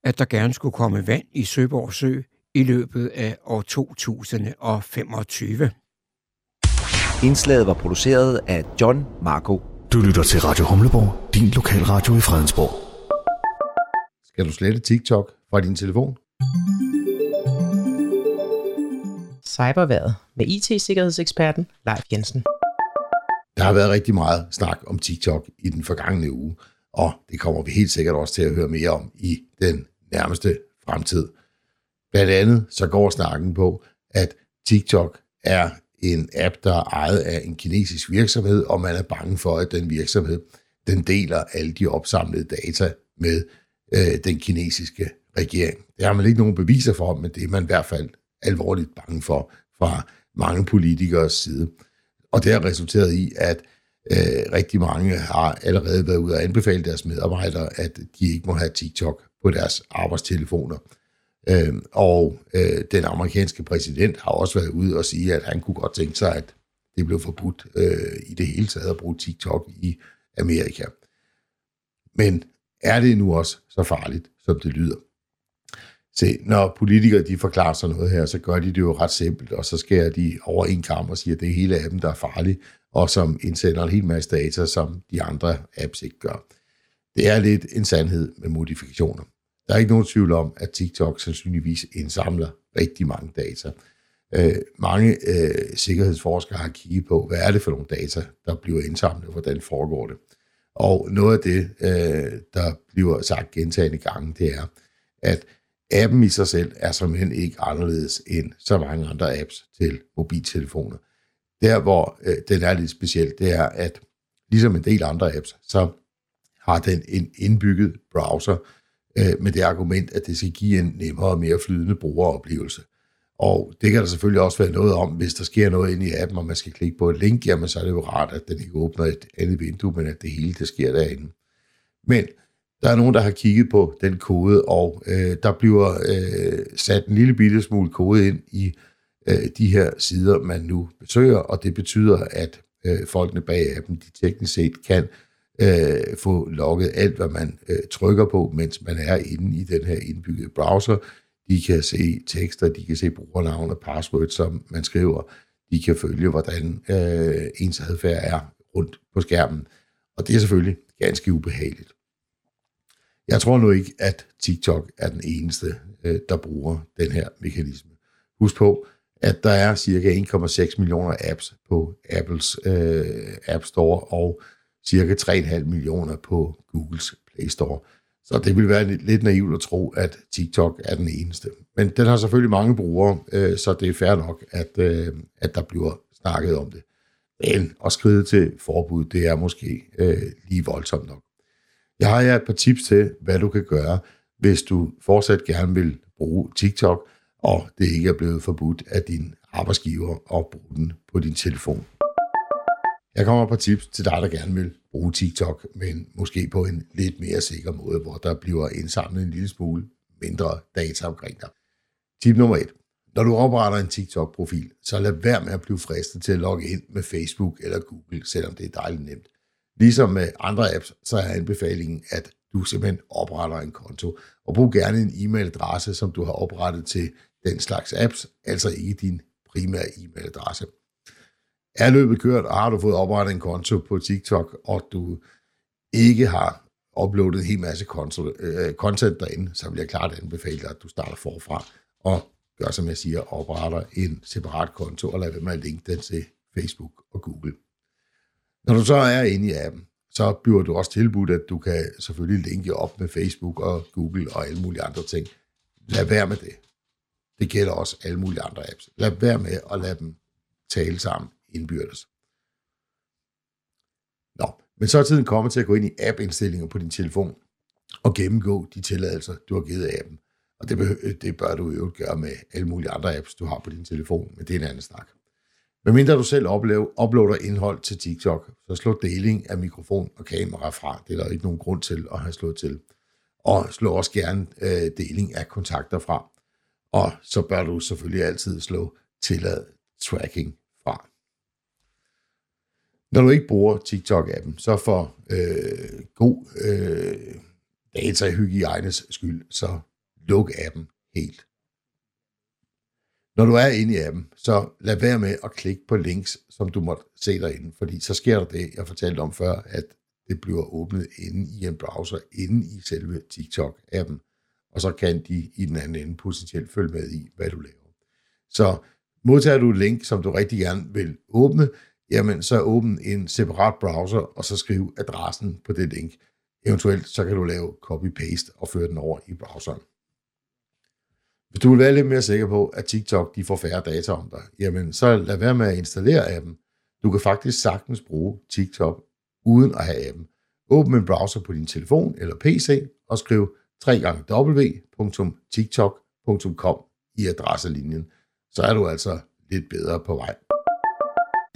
at der gerne skulle komme vand i Søborg Sø i løbet af år 2025. Indslaget var produceret af John Marco. Du lytter til Radio Humleborg, din lokalradio i Fredensborg. Skal du slette TikTok fra din telefon? Cyberværet med IT-sikkerhedseksperten Leif Jensen. Der har været rigtig meget snak om TikTok i den forgangne uge, og det kommer vi helt sikkert også til at høre mere om i den nærmeste fremtid. Blandt andet så går snakken på, at TikTok er en app, der er ejet af en kinesisk virksomhed, og man er bange for, at den virksomhed den deler alle de opsamlede data med øh, den kinesiske regering. Det har man ikke nogen beviser for, men det er man i hvert fald alvorligt bange for fra mange politikers side. Og det har resulteret i, at øh, rigtig mange har allerede været ude og anbefale deres medarbejdere, at de ikke må have TikTok på deres arbejdstelefoner. Øh, og øh, den amerikanske præsident har også været ude og sige, at han kunne godt tænke sig, at det blev forbudt øh, i det hele taget at bruge TikTok i Amerika. Men er det nu også så farligt, som det lyder? Se, når politikere de forklarer sig noget her, så gør de det jo ret simpelt, og så skærer de over en kamp og siger, at det er hele appen, der er farlig, og som indsender en hel masse data, som de andre apps ikke gør. Det er lidt en sandhed med modifikationer. Der er ikke nogen tvivl om, at TikTok sandsynligvis indsamler rigtig mange data. Øh, mange øh, sikkerhedsforskere har kigget på, hvad er det for nogle data, der bliver indsamlet, hvordan foregår det. Og noget af det, øh, der bliver sagt gentagende gange, det er, at appen i sig selv er simpelthen ikke anderledes end så mange andre apps til mobiltelefoner. Der, hvor øh, den er lidt speciel, det er, at ligesom en del andre apps, så har den en indbygget browser, øh, med det argument, at det skal give en nemmere og mere flydende brugeroplevelse. Og det kan der selvfølgelig også være noget om, hvis der sker noget inde i appen, og man skal klikke på et link, jamen så er det jo rart, at den ikke åbner et andet vindue, men at det hele det sker derinde. Men der er nogen, der har kigget på den kode, og øh, der bliver øh, sat en lille bitte smule kode ind i øh, de her sider, man nu besøger, og det betyder, at øh, folkene bag appen, de teknisk set kan øh, Øh, få logget alt, hvad man øh, trykker på, mens man er inde i den her indbyggede browser. De kan se tekster, de kan se brugernavn og password, som man skriver. De kan følge, hvordan øh, ens adfærd er rundt på skærmen. Og det er selvfølgelig ganske ubehageligt. Jeg tror nu ikke, at TikTok er den eneste, øh, der bruger den her mekanisme. Husk på, at der er cirka 1,6 millioner apps på Apples øh, App Store, og cirka 3,5 millioner på Googles Play Store. Så det vil være lidt naivt at tro, at TikTok er den eneste. Men den har selvfølgelig mange brugere, øh, så det er fair nok, at, øh, at der bliver snakket om det. Men at skride til forbud, det er måske øh, lige voldsomt nok. Jeg har et par tips til, hvad du kan gøre, hvis du fortsat gerne vil bruge TikTok, og det ikke er blevet forbudt af din arbejdsgiver at bruge den på din telefon. Jeg kommer på tips til dig, der gerne vil bruge TikTok, men måske på en lidt mere sikker måde, hvor der bliver indsamlet en lille smule mindre data omkring dig. Tip nummer et. Når du opretter en TikTok-profil, så lad være med at blive fristet til at logge ind med Facebook eller Google, selvom det er dejligt nemt. Ligesom med andre apps, så er anbefalingen, at du simpelthen opretter en konto, og brug gerne en e-mailadresse, som du har oprettet til den slags apps, altså ikke din primære e-mailadresse. Er løbet kørt, og har du fået oprettet en konto på TikTok, og du ikke har uploadet en hel masse øh, content derinde, så vil jeg klart anbefale dig, at du starter forfra og gør, som jeg siger, opretter en separat konto og lad være med at linke den til Facebook og Google. Når du så er inde i appen, så bliver du også tilbudt, at du kan selvfølgelig linke op med Facebook og Google og alle mulige andre ting. Lad være med det. Det gælder også alle mulige andre apps. Lad være med at lade dem tale sammen indbyrdes. Nå, men så er tiden kommet til at gå ind i app-indstillinger på din telefon og gennemgå de tilladelser, du har givet appen. Og det, behøver, det bør du jo gøre med alle mulige andre apps, du har på din telefon, men det er en anden snak. Men mindre du selv oplever, uploader indhold til TikTok, så slå deling af mikrofon og kamera fra. Det er der ikke nogen grund til at have slået til. Og slå også gerne øh, deling af kontakter fra. Og så bør du selvfølgelig altid slå tillad tracking. Når du ikke bruger TikTok-appen, så for øh, god øh, datahygiejnes skyld, så luk appen helt. Når du er inde i appen, så lad være med at klikke på links, som du måtte se derinde, fordi så sker der det, jeg fortalte om før, at det bliver åbnet inde i en browser, inde i selve TikTok-appen, og så kan de i den anden ende potentielt følge med i, hvad du laver. Så modtager du et link, som du rigtig gerne vil åbne, jamen så åbn en separat browser, og så skriv adressen på det link. Eventuelt så kan du lave copy-paste og føre den over i browseren. Hvis du vil være lidt mere sikker på, at TikTok de får færre data om dig, jamen så lad være med at installere appen. Du kan faktisk sagtens bruge TikTok uden at have appen. Åbn en browser på din telefon eller PC og skriv www.tiktok.com i adresselinjen. Så er du altså lidt bedre på vej.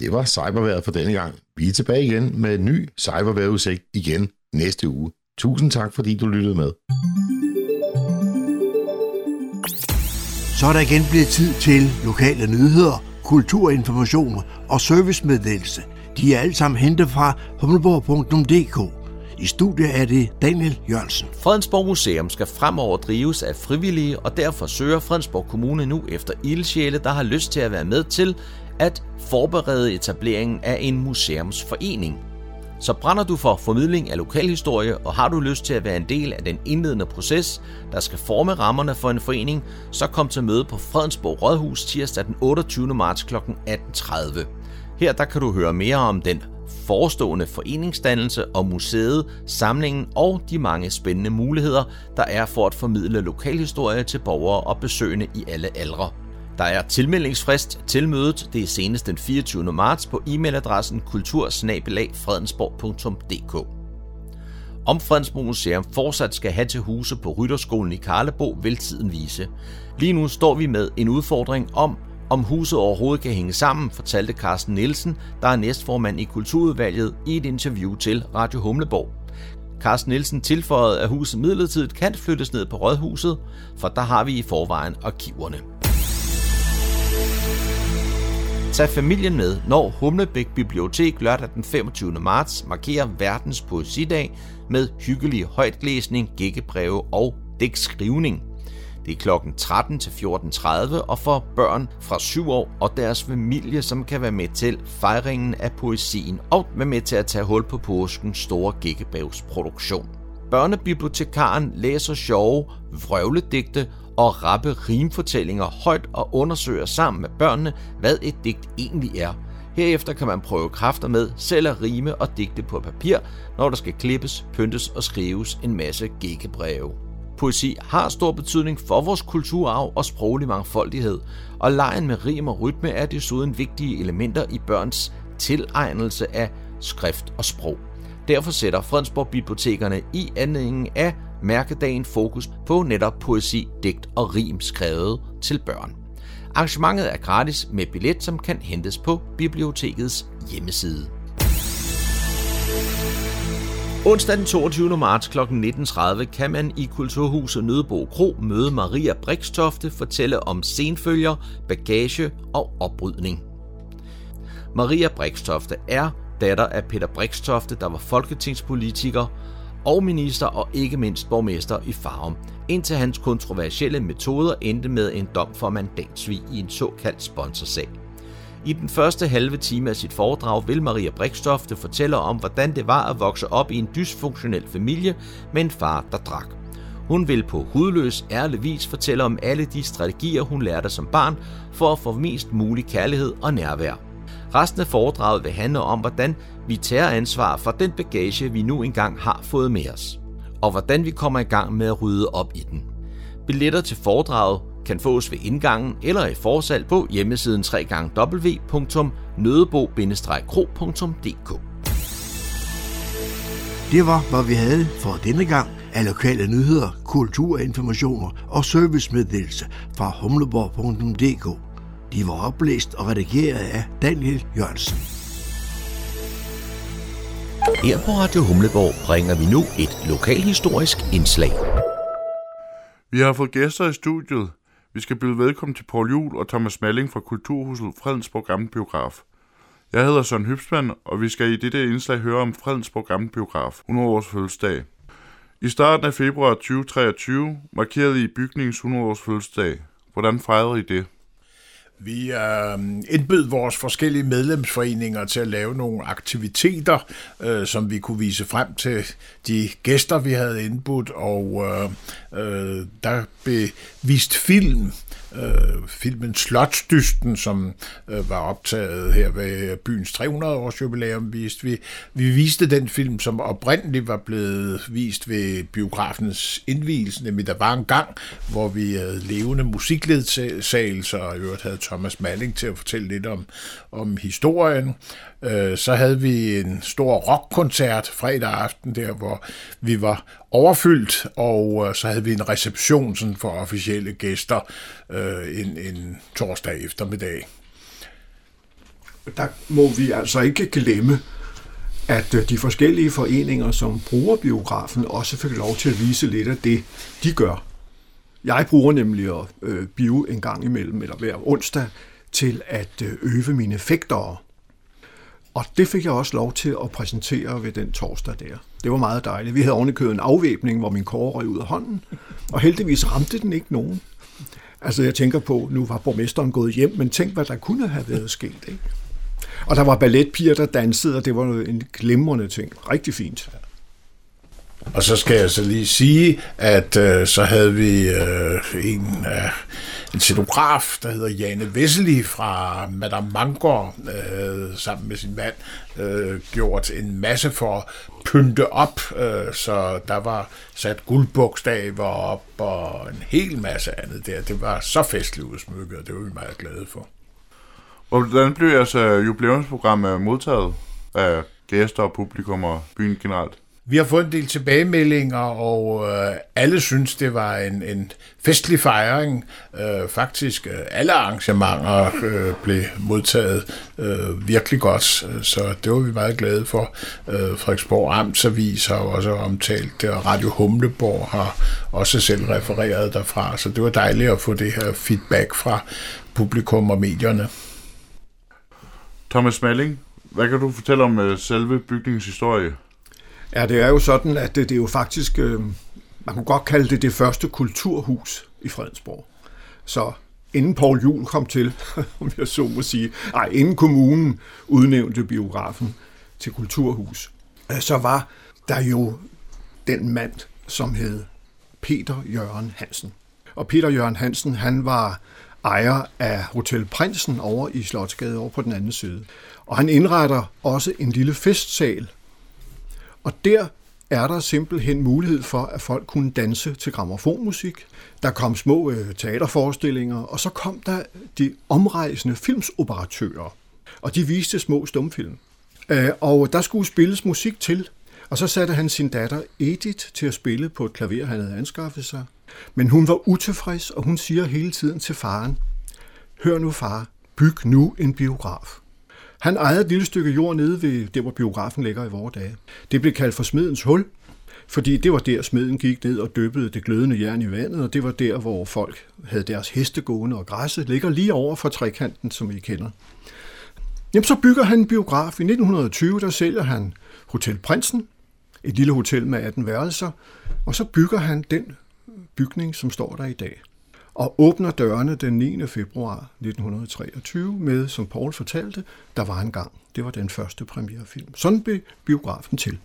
Det var cyberværet for denne gang. Vi er tilbage igen med en ny cyberværetudsigt igen næste uge. Tusind tak, fordi du lyttede med. Så er der igen blevet tid til lokale nyheder, kulturinformation og servicemeddelelse. De er alle sammen hentet fra humleborg.dk. I studiet er det Daniel Jørgensen. Fredensborg Museum skal fremover drives af frivillige, og derfor søger Fredensborg Kommune nu efter ildsjæle, der har lyst til at være med til at forberede etableringen af en museumsforening. Så brænder du for formidling af lokalhistorie, og har du lyst til at være en del af den indledende proces, der skal forme rammerne for en forening, så kom til møde på Fredensborg Rådhus tirsdag den 28. marts kl. 18.30. Her der kan du høre mere om den forestående foreningsdannelse og museet, samlingen og de mange spændende muligheder, der er for at formidle lokalhistorie til borgere og besøgende i alle aldre. Der er tilmeldingsfrist til mødet. Det er senest den 24. marts på e-mailadressen kultursnabelagfredensborg.dk. Om Fredensborg Museum fortsat skal have til huse på Rytterskolen i Karlebo, vil tiden vise. Lige nu står vi med en udfordring om, om huset overhovedet kan hænge sammen, fortalte Carsten Nielsen, der er næstformand i Kulturudvalget, i et interview til Radio Humleborg. Carsten Nielsen tilføjede, at huset midlertidigt kan flyttes ned på Rådhuset, for der har vi i forvejen arkiverne. Tag familien med, når Humlebæk Bibliotek lørdag den 25. marts markerer verdens poesidag med hyggelig højtlæsning, gækkebreve og dækskrivning. Det er klokken 13 til 14.30 og for børn fra 7 år og deres familie, som kan være med til fejringen af poesien og være med til at tage hul på påskens store gækkebævsproduktion. Børnebibliotekaren læser sjove, vrøvledigte og rappe rimfortællinger højt og undersøger sammen med børnene, hvad et digt egentlig er. Herefter kan man prøve kræfter med selv at rime og digte på papir, når der skal klippes, pyntes og skrives en masse gækkebreve. Poesi har stor betydning for vores kulturarv og sproglig mangfoldighed, og lejen med rim og rytme er desuden vigtige elementer i børns tilegnelse af skrift og sprog. Derfor sætter Fredensborg Bibliotekerne i anledningen af mærkedagen fokus på netop poesi, digt og rim skrevet til børn. Arrangementet er gratis med billet, som kan hentes på bibliotekets hjemmeside. Onsdag den 22. marts kl. 19.30 kan man i Kulturhuset Nødebo Kro møde Maria Brikstofte fortælle om senfølger, bagage og oprydning. Maria Brikstofte er datter af Peter Brikstofte, der var folketingspolitiker og minister og ikke mindst borgmester i Farum, indtil hans kontroversielle metoder endte med en dom for mandatsvig i en såkaldt sponsorsag. I den første halve time af sit foredrag vil Maria Brikstofte fortælle om, hvordan det var at vokse op i en dysfunktionel familie med en far, der drak. Hun vil på hudløs, ærlig vis fortælle om alle de strategier, hun lærte som barn for at få mest mulig kærlighed og nærvær. Resten af foredraget vil handle om, hvordan vi tager ansvar for den bagage, vi nu engang har fået med os, og hvordan vi kommer i gang med at rydde op i den. Billetter til foredraget kan fås ved indgangen eller i forsalg på hjemmesiden www.nødebo-kro.dk. Det var, hvad vi havde for denne gang af lokale nyheder, kulturinformationer og servicemeddelelse fra humleborg.dk. De var oplæst og redigeret af Daniel Jørgensen. Her på Radio Humleborg bringer vi nu et lokalhistorisk indslag. Vi har fået gæster i studiet. Vi skal byde velkommen til Paul Jul og Thomas Malling fra Kulturhuset Fredensborg Gamle Biograf. Jeg hedder Søren Hybsmann, og vi skal i dette indslag høre om Fredensborg Gamle Biograf, 100 års fødselsdag. I starten af februar 2023 markerede I bygningens 100 års fødselsdag. Hvordan fejrede I det? Vi øh, indbød vores forskellige medlemsforeninger til at lave nogle aktiviteter, øh, som vi kunne vise frem til de gæster, vi havde indbudt, og øh, øh, der blev vist film øh, filmen Slotsdysten, som øh, var optaget her ved byens 300 års jubilæum, viste vi. Vi viste den film, som oprindeligt var blevet vist ved biografens indvielse, nemlig der var en gang, hvor vi havde levende musikledsagelser, og i øvrigt havde Thomas Malling til at fortælle lidt om, om historien. Øh, så havde vi en stor rockkoncert fredag aften der, hvor vi var overfyldt, og øh, så havde vi en reception sådan for officielle gæster øh, en, en torsdag eftermiddag. Der må vi altså ikke glemme, at øh, de forskellige foreninger, som bruger biografen, også fik lov til at vise lidt af det, de gør. Jeg bruger nemlig at øh, bio en gang imellem, eller hver onsdag, til at øh, øve mine fægtere. Og det fik jeg også lov til at præsentere ved den torsdag der. Det var meget dejligt. Vi havde ovenikøbet en afvæbning, hvor min kåre røg ud af hånden, og heldigvis ramte den ikke nogen. Altså jeg tænker på, nu var borgmesteren gået hjem, men tænk, hvad der kunne have været sket. Ikke? Og der var balletpiger, der dansede, og det var en glimrende ting. Rigtig fint. Og så skal jeg så lige sige, at øh, så havde vi øh, en, øh, en scenograf, der hedder Jane Vesseli fra Madame Mangor, øh, sammen med sin mand, øh, gjort en masse for at pynte op, øh, så der var sat guldbogstaver op og en hel masse andet der. Det var så festligt udsmykket, og det var vi meget glade for. Hvordan blev jeres øh, jubilæumsprogram øh, modtaget af gæster og publikum og byen generelt? Vi har fået en del tilbagemeldinger, og øh, alle synes, det var en, en festlig fejring. Øh, faktisk øh, alle arrangementer øh, blev modtaget øh, virkelig godt, så det var vi meget glade for. Øh, Frederiksborg Amtsavis har også omtalt det, og Radio Humleborg har også selv refereret derfra, så det var dejligt at få det her feedback fra publikum og medierne. Thomas Malling, hvad kan du fortælle om øh, selve bygningens historie? Ja, det er jo sådan, at det, det er jo faktisk, øh, man kunne godt kalde det det første kulturhus i Fredensborg. Så inden Paul Jul kom til, om jeg så må sige, nej, inden kommunen udnævnte biografen til kulturhus, øh, så var der jo den mand, som hed Peter Jørgen Hansen. Og Peter Jørgen Hansen, han var ejer af Hotel Prinsen over i Slotsgade over på den anden side. Og han indretter også en lille festsal og der er der simpelthen mulighed for, at folk kunne danse til gramofonmusik. Der kom små øh, teaterforestillinger, og så kom der de omrejsende filmsoperatører, og de viste små stumfilm. Øh, og der skulle spilles musik til, og så satte han sin datter Edith til at spille på et klaver, han havde anskaffet sig. Men hun var utilfreds, og hun siger hele tiden til faren, Hør nu far, byg nu en biograf. Han ejede et lille stykke jord nede ved der, hvor biografen ligger i vores dage. Det blev kaldt for smedens hul, fordi det var der, smeden gik ned og dyppede det glødende jern i vandet, og det var der, hvor folk havde deres heste gående, og græsset ligger lige over for trekanten, som I kender. Jamen, så bygger han en biograf. I 1920, der sælger han Hotel Prinsen, et lille hotel med 18 værelser, og så bygger han den bygning, som står der i dag. Og åbner dørene den 9. februar 1923 med, som Paul fortalte, der var en gang. Det var den første premierefilm. Sådan blev biografen til.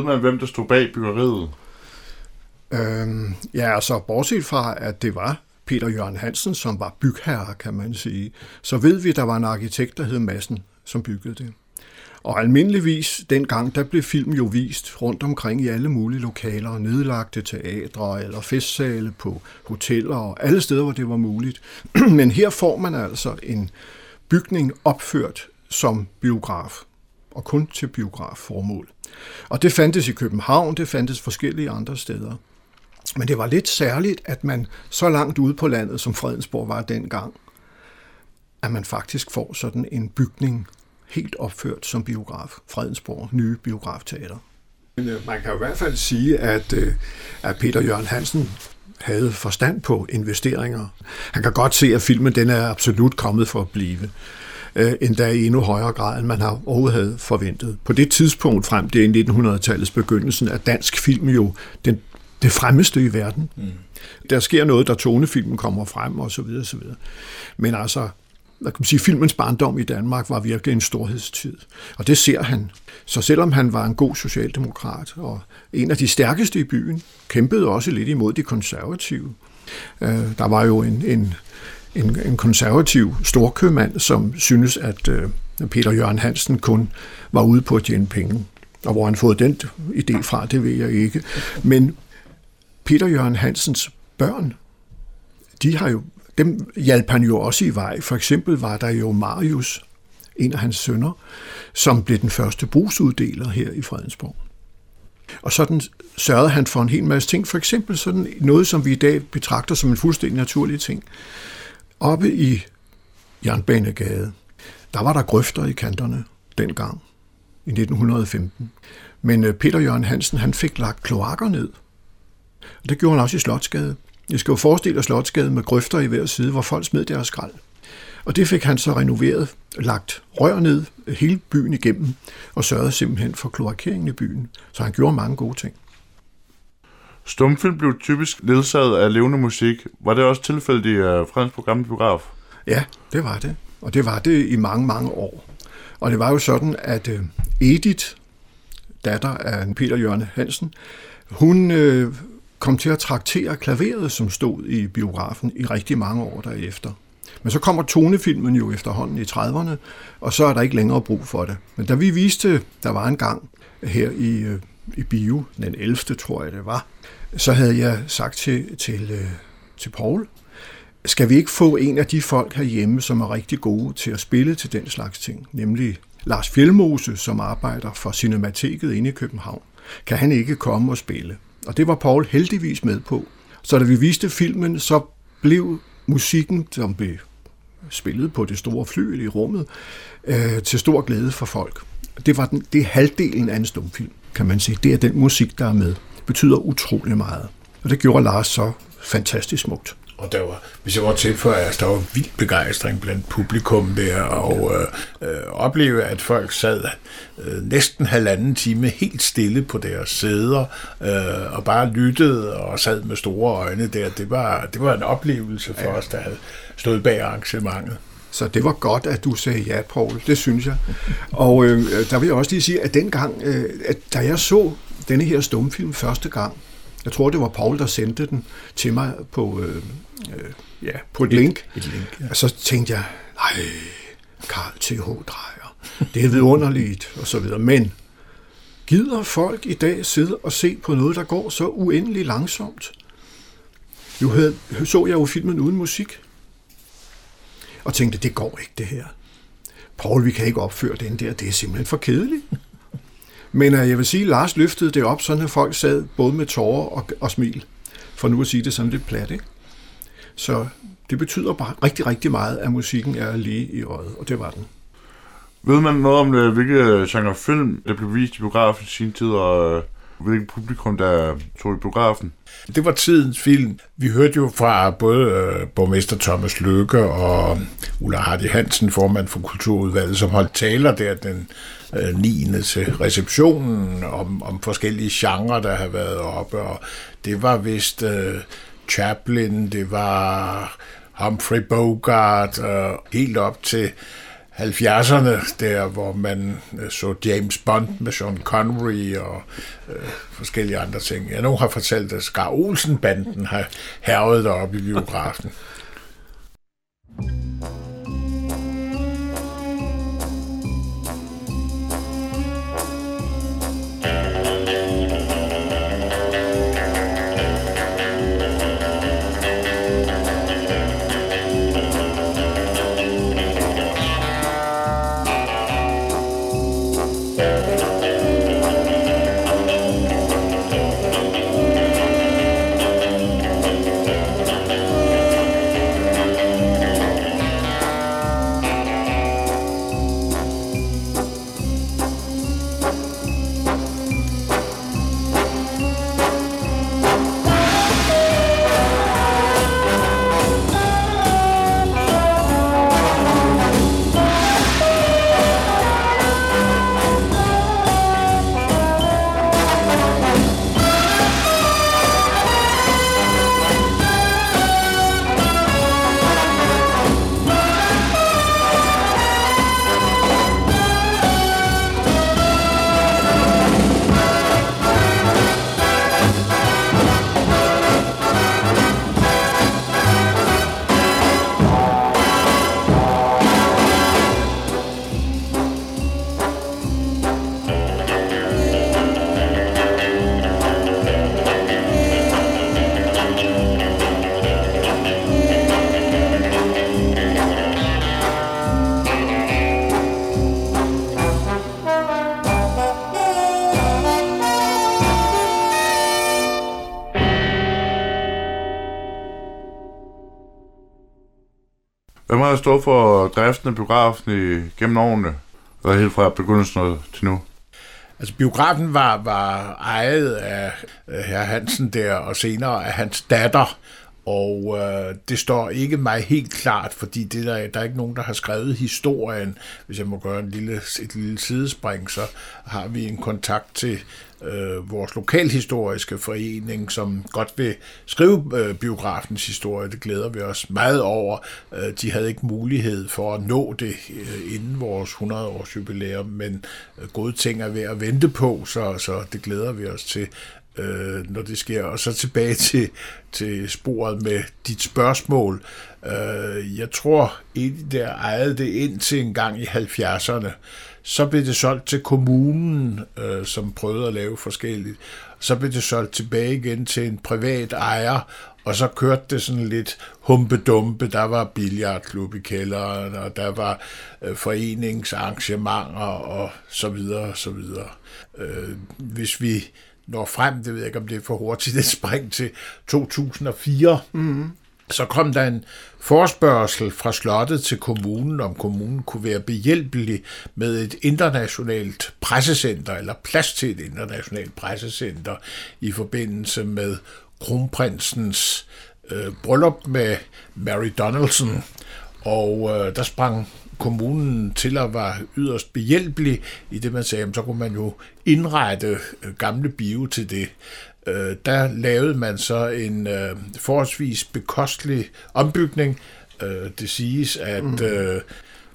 Ved man, hvem der stod bag byggeriet? Øhm, ja, altså bortset fra, at det var Peter Jørgen Hansen, som var bygherre, kan man sige, så ved vi, at der var en arkitekt, der hed Massen, som byggede det. Og almindeligvis dengang, der blev film jo vist rundt omkring i alle mulige lokaler, nedlagte teatre eller festsale på hoteller og alle steder, hvor det var muligt. Men her får man altså en bygning opført som biograf, og kun til biografformål. Og det fandtes i København, det fandtes forskellige andre steder. Men det var lidt særligt, at man så langt ude på landet, som Fredensborg var dengang, at man faktisk får sådan en bygning helt opført som biograf. Fredensborg, nye biografteater. Men øh, man kan i hvert fald sige, at, øh, at Peter Jørgen Hansen havde forstand på investeringer. Han kan godt se, at filmen den er absolut kommet for at blive øh, endda i endnu højere grad, end man har overhovedet havde forventet. På det tidspunkt frem, det er i 1900-tallets begyndelsen, er dansk film jo den, det fremmeste i verden. Mm. Der sker noget, da tonefilmen kommer frem, og så videre, så videre. Men altså, hvad kan man sige, filmens barndom i Danmark var virkelig en storhedstid. Og det ser han. Så selvom han var en god socialdemokrat og en af de stærkeste i byen, kæmpede også lidt imod de konservative. Øh, der var jo en, en en, en konservativ storkøbmand, som synes, at øh, Peter Jørgen Hansen kun var ude på at tjene penge. Og hvor han fået den idé fra, det ved jeg ikke. Men Peter Jørgen Hansens børn, de har jo, dem hjalp han jo også i vej. For eksempel var der jo Marius, en af hans sønner, som blev den første brugsuddeler her i Fredensborg. Og sådan sørgede han for en hel masse ting. For eksempel sådan noget, som vi i dag betragter som en fuldstændig naturlig ting. Oppe i Jernbanegade, der var der grøfter i kanterne dengang, i 1915. Men øh, Peter Jørgen Hansen, han fik lagt kloakker ned. Og det gjorde han også i Slotsgade. Jeg skal jo forestille dig Slotsgade med grøfter i hver side, hvor folk smed deres skrald. Og det fik han så renoveret, lagt rør ned øh, hele byen igennem, og sørgede simpelthen for kloakeringen i byen. Så han gjorde mange gode ting. Stumfilm blev typisk ledsaget af levende musik. Var det også tilfældet i øh, uh, Fredens program biograf? Ja, det var det. Og det var det i mange, mange år. Og det var jo sådan, at uh, Edith, datter af Peter Jørgen Hansen, hun uh, kom til at traktere klaveret, som stod i biografen i rigtig mange år derefter. Men så kommer tonefilmen jo efterhånden i 30'erne, og så er der ikke længere brug for det. Men da vi viste, der var en gang her i, i bio, den 11. tror jeg det var, så havde jeg sagt til, til, øh, til Paul, skal vi ikke få en af de folk herhjemme, som er rigtig gode til at spille til den slags ting, nemlig Lars Fjelmose, som arbejder for Cinemateket inde i København. Kan han ikke komme og spille? Og det var Paul heldigvis med på. Så da vi viste filmen, så blev musikken, som blev spillet på det store fly i rummet, øh, til stor glæde for folk. Det var den, det er halvdelen af en stumfilm, kan man sige. Det er den musik, der er med. Det betyder utrolig meget. Og det gjorde Lars så fantastisk smukt. Og der var, hvis jeg var tilføje, at der var vild begejstring blandt publikum der, og øh, øh, opleve, at folk sad øh, næsten halvanden time helt stille på deres sæder, øh, og bare lyttede og sad med store øjne der. Det var, det var en oplevelse for ja. os, der havde stået bag arrangementet. Så det var godt, at du sagde ja, Paul. Det synes jeg. Og øh, der vil jeg også lige sige, at dengang, øh, at da jeg så denne her stumfilm første gang, jeg tror, det var Paul, der sendte den til mig på, øh, øh, ja, på et, et link. Et link ja. Og så tænkte jeg, nej, Karl T.H. Drejer, det er vidunderligt, og så videre. Men gider folk i dag sidde og se på noget, der går så uendelig langsomt? Nu havde, så jeg jo filmen uden musik, og tænkte, det går ikke det her. Paul, vi kan ikke opføre den der, det er simpelthen for kedeligt. Men uh, jeg vil sige, at Lars løftede det op, sådan at folk sad både med tårer og, og smil. For nu at sige det sådan lidt plat, ikke? Så det betyder bare rigtig, rigtig meget, at musikken er lige i øjet, og det var den. Ved man noget om, øh, hvilke genre film, der blev vist i biografen i sin tid, og øh, hvilket publikum, der tog i biografen? Det var tidens film. Vi hørte jo fra både øh, borgmester Thomas Løkke og Ulla Hardy Hansen, formand for Kulturudvalget, som holdt taler der den øh, 9. til receptionen om, om forskellige genrer, der har været oppe, og det var vist øh, Chaplin, det var Humphrey Bogart, øh, helt op til 70'erne, der hvor man øh, så James Bond med Sean Connery og øh, forskellige andre ting. Jeg nu har fortalt, at Skar Olsen-banden har hervet deroppe i biografen. Stået for driften af biografen i, gennem årene? og helt fra begyndelsen til nu? Altså biografen var, var ejet af herr Hansen der, og senere af hans datter, og øh, det står ikke mig helt klart, fordi det der, der er ikke nogen, der har skrevet historien. Hvis jeg må gøre en lille, et lille sidespring, så har vi en kontakt til øh, vores lokalhistoriske forening, som godt vil skrive øh, biografens historie. Det glæder vi os meget over. Øh, de havde ikke mulighed for at nå det øh, inden vores 100-års jubilæum, men øh, gode ting er ved at vente på, så, så det glæder vi os til. øh, når det sker. Og så tilbage til, til sporet med dit spørgsmål. Øh, jeg tror, et der ejede det ind til en gang i 70'erne. Så blev det solgt til kommunen, øh, som prøvede at lave forskelligt. Så blev det solgt tilbage igen til en privat ejer, og så kørte det sådan lidt humpedumpe. Der var billardklub i kælderen, og der var øh, foreningsarrangementer og så videre og så videre. Øh, hvis vi når frem, det ved jeg ikke, om det er for hurtigt et spring til 2004, mm-hmm så kom der en forspørgsel fra slottet til kommunen, om kommunen kunne være behjælpelig med et internationalt pressecenter, eller plads til et internationalt pressecenter i forbindelse med kronprinsens øh, bryllup med Mary Donaldson, og øh, der sprang kommunen til at være yderst behjælpelig i det, man sagde, så kunne man jo indrette øh, gamle bio til det. Øh, der lavede man så en øh, forholdsvis bekostelig ombygning. Øh, det siges, at mm. øh,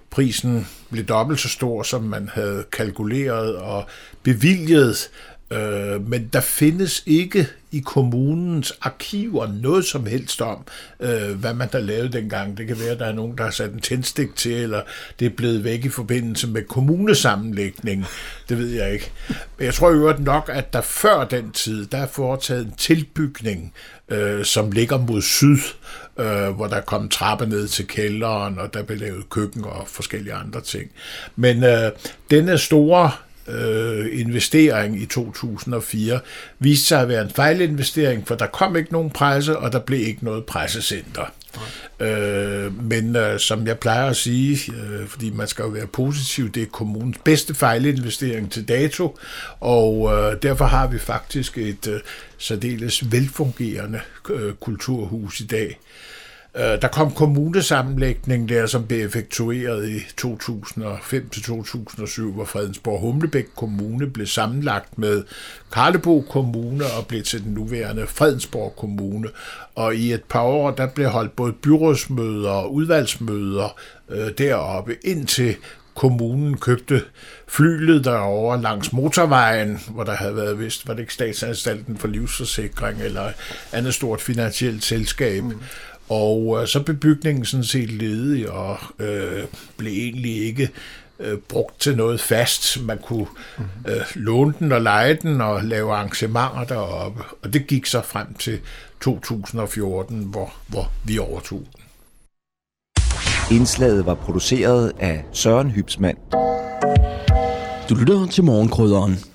prisen blev dobbelt så stor, som man havde kalkuleret og bevilget Øh, men der findes ikke i kommunens arkiver noget som helst om, øh, hvad man der lavede dengang. Det kan være, at der er nogen, der har sat en tændstik til, eller det er blevet væk i forbindelse med kommunesammenlægning. Det ved jeg ikke. Men jeg tror i øvrigt nok, at der før den tid, der er foretaget en tilbygning, øh, som ligger mod syd, øh, hvor der kom trappe ned til kælderen, og der blev lavet køkken og forskellige andre ting. Men øh, denne store øh, investering i 2004 viste sig at være en fejlinvestering, for der kom ikke nogen presse, og der blev ikke noget pressecenter. Øh, men øh, som jeg plejer at sige, øh, fordi man skal jo være positiv, det er kommunens bedste fejlinvestering til dato, og øh, derfor har vi faktisk et øh, særdeles velfungerende øh, kulturhus i dag. Øh, der kom kommunesammenlægning der, som blev effektueret i 2005-2007, hvor Fredensborg Humlebæk Kommune blev sammenlagt med Karlebo Kommune og blev til den nuværende Fredensborg Kommune. Og i et par år, der blev holdt både byrådsmøder og udvalgsmøder øh, deroppe, indtil kommunen købte flylet derovre langs motorvejen, hvor der havde været vist, var det ikke statsanstalten for livsforsikring eller andet stort finansielt selskab. Mm. Og øh, så blev bygningen sådan set ledig og øh, blev egentlig ikke øh, brugt til noget fast. Man kunne mhm. øh, låne den og lege den og lave arrangementer deroppe. Og det gik så frem til 2014, hvor, hvor vi overtog den. Indslaget var produceret af Søren Hybsmand. Du lytter til morgenkrydderen.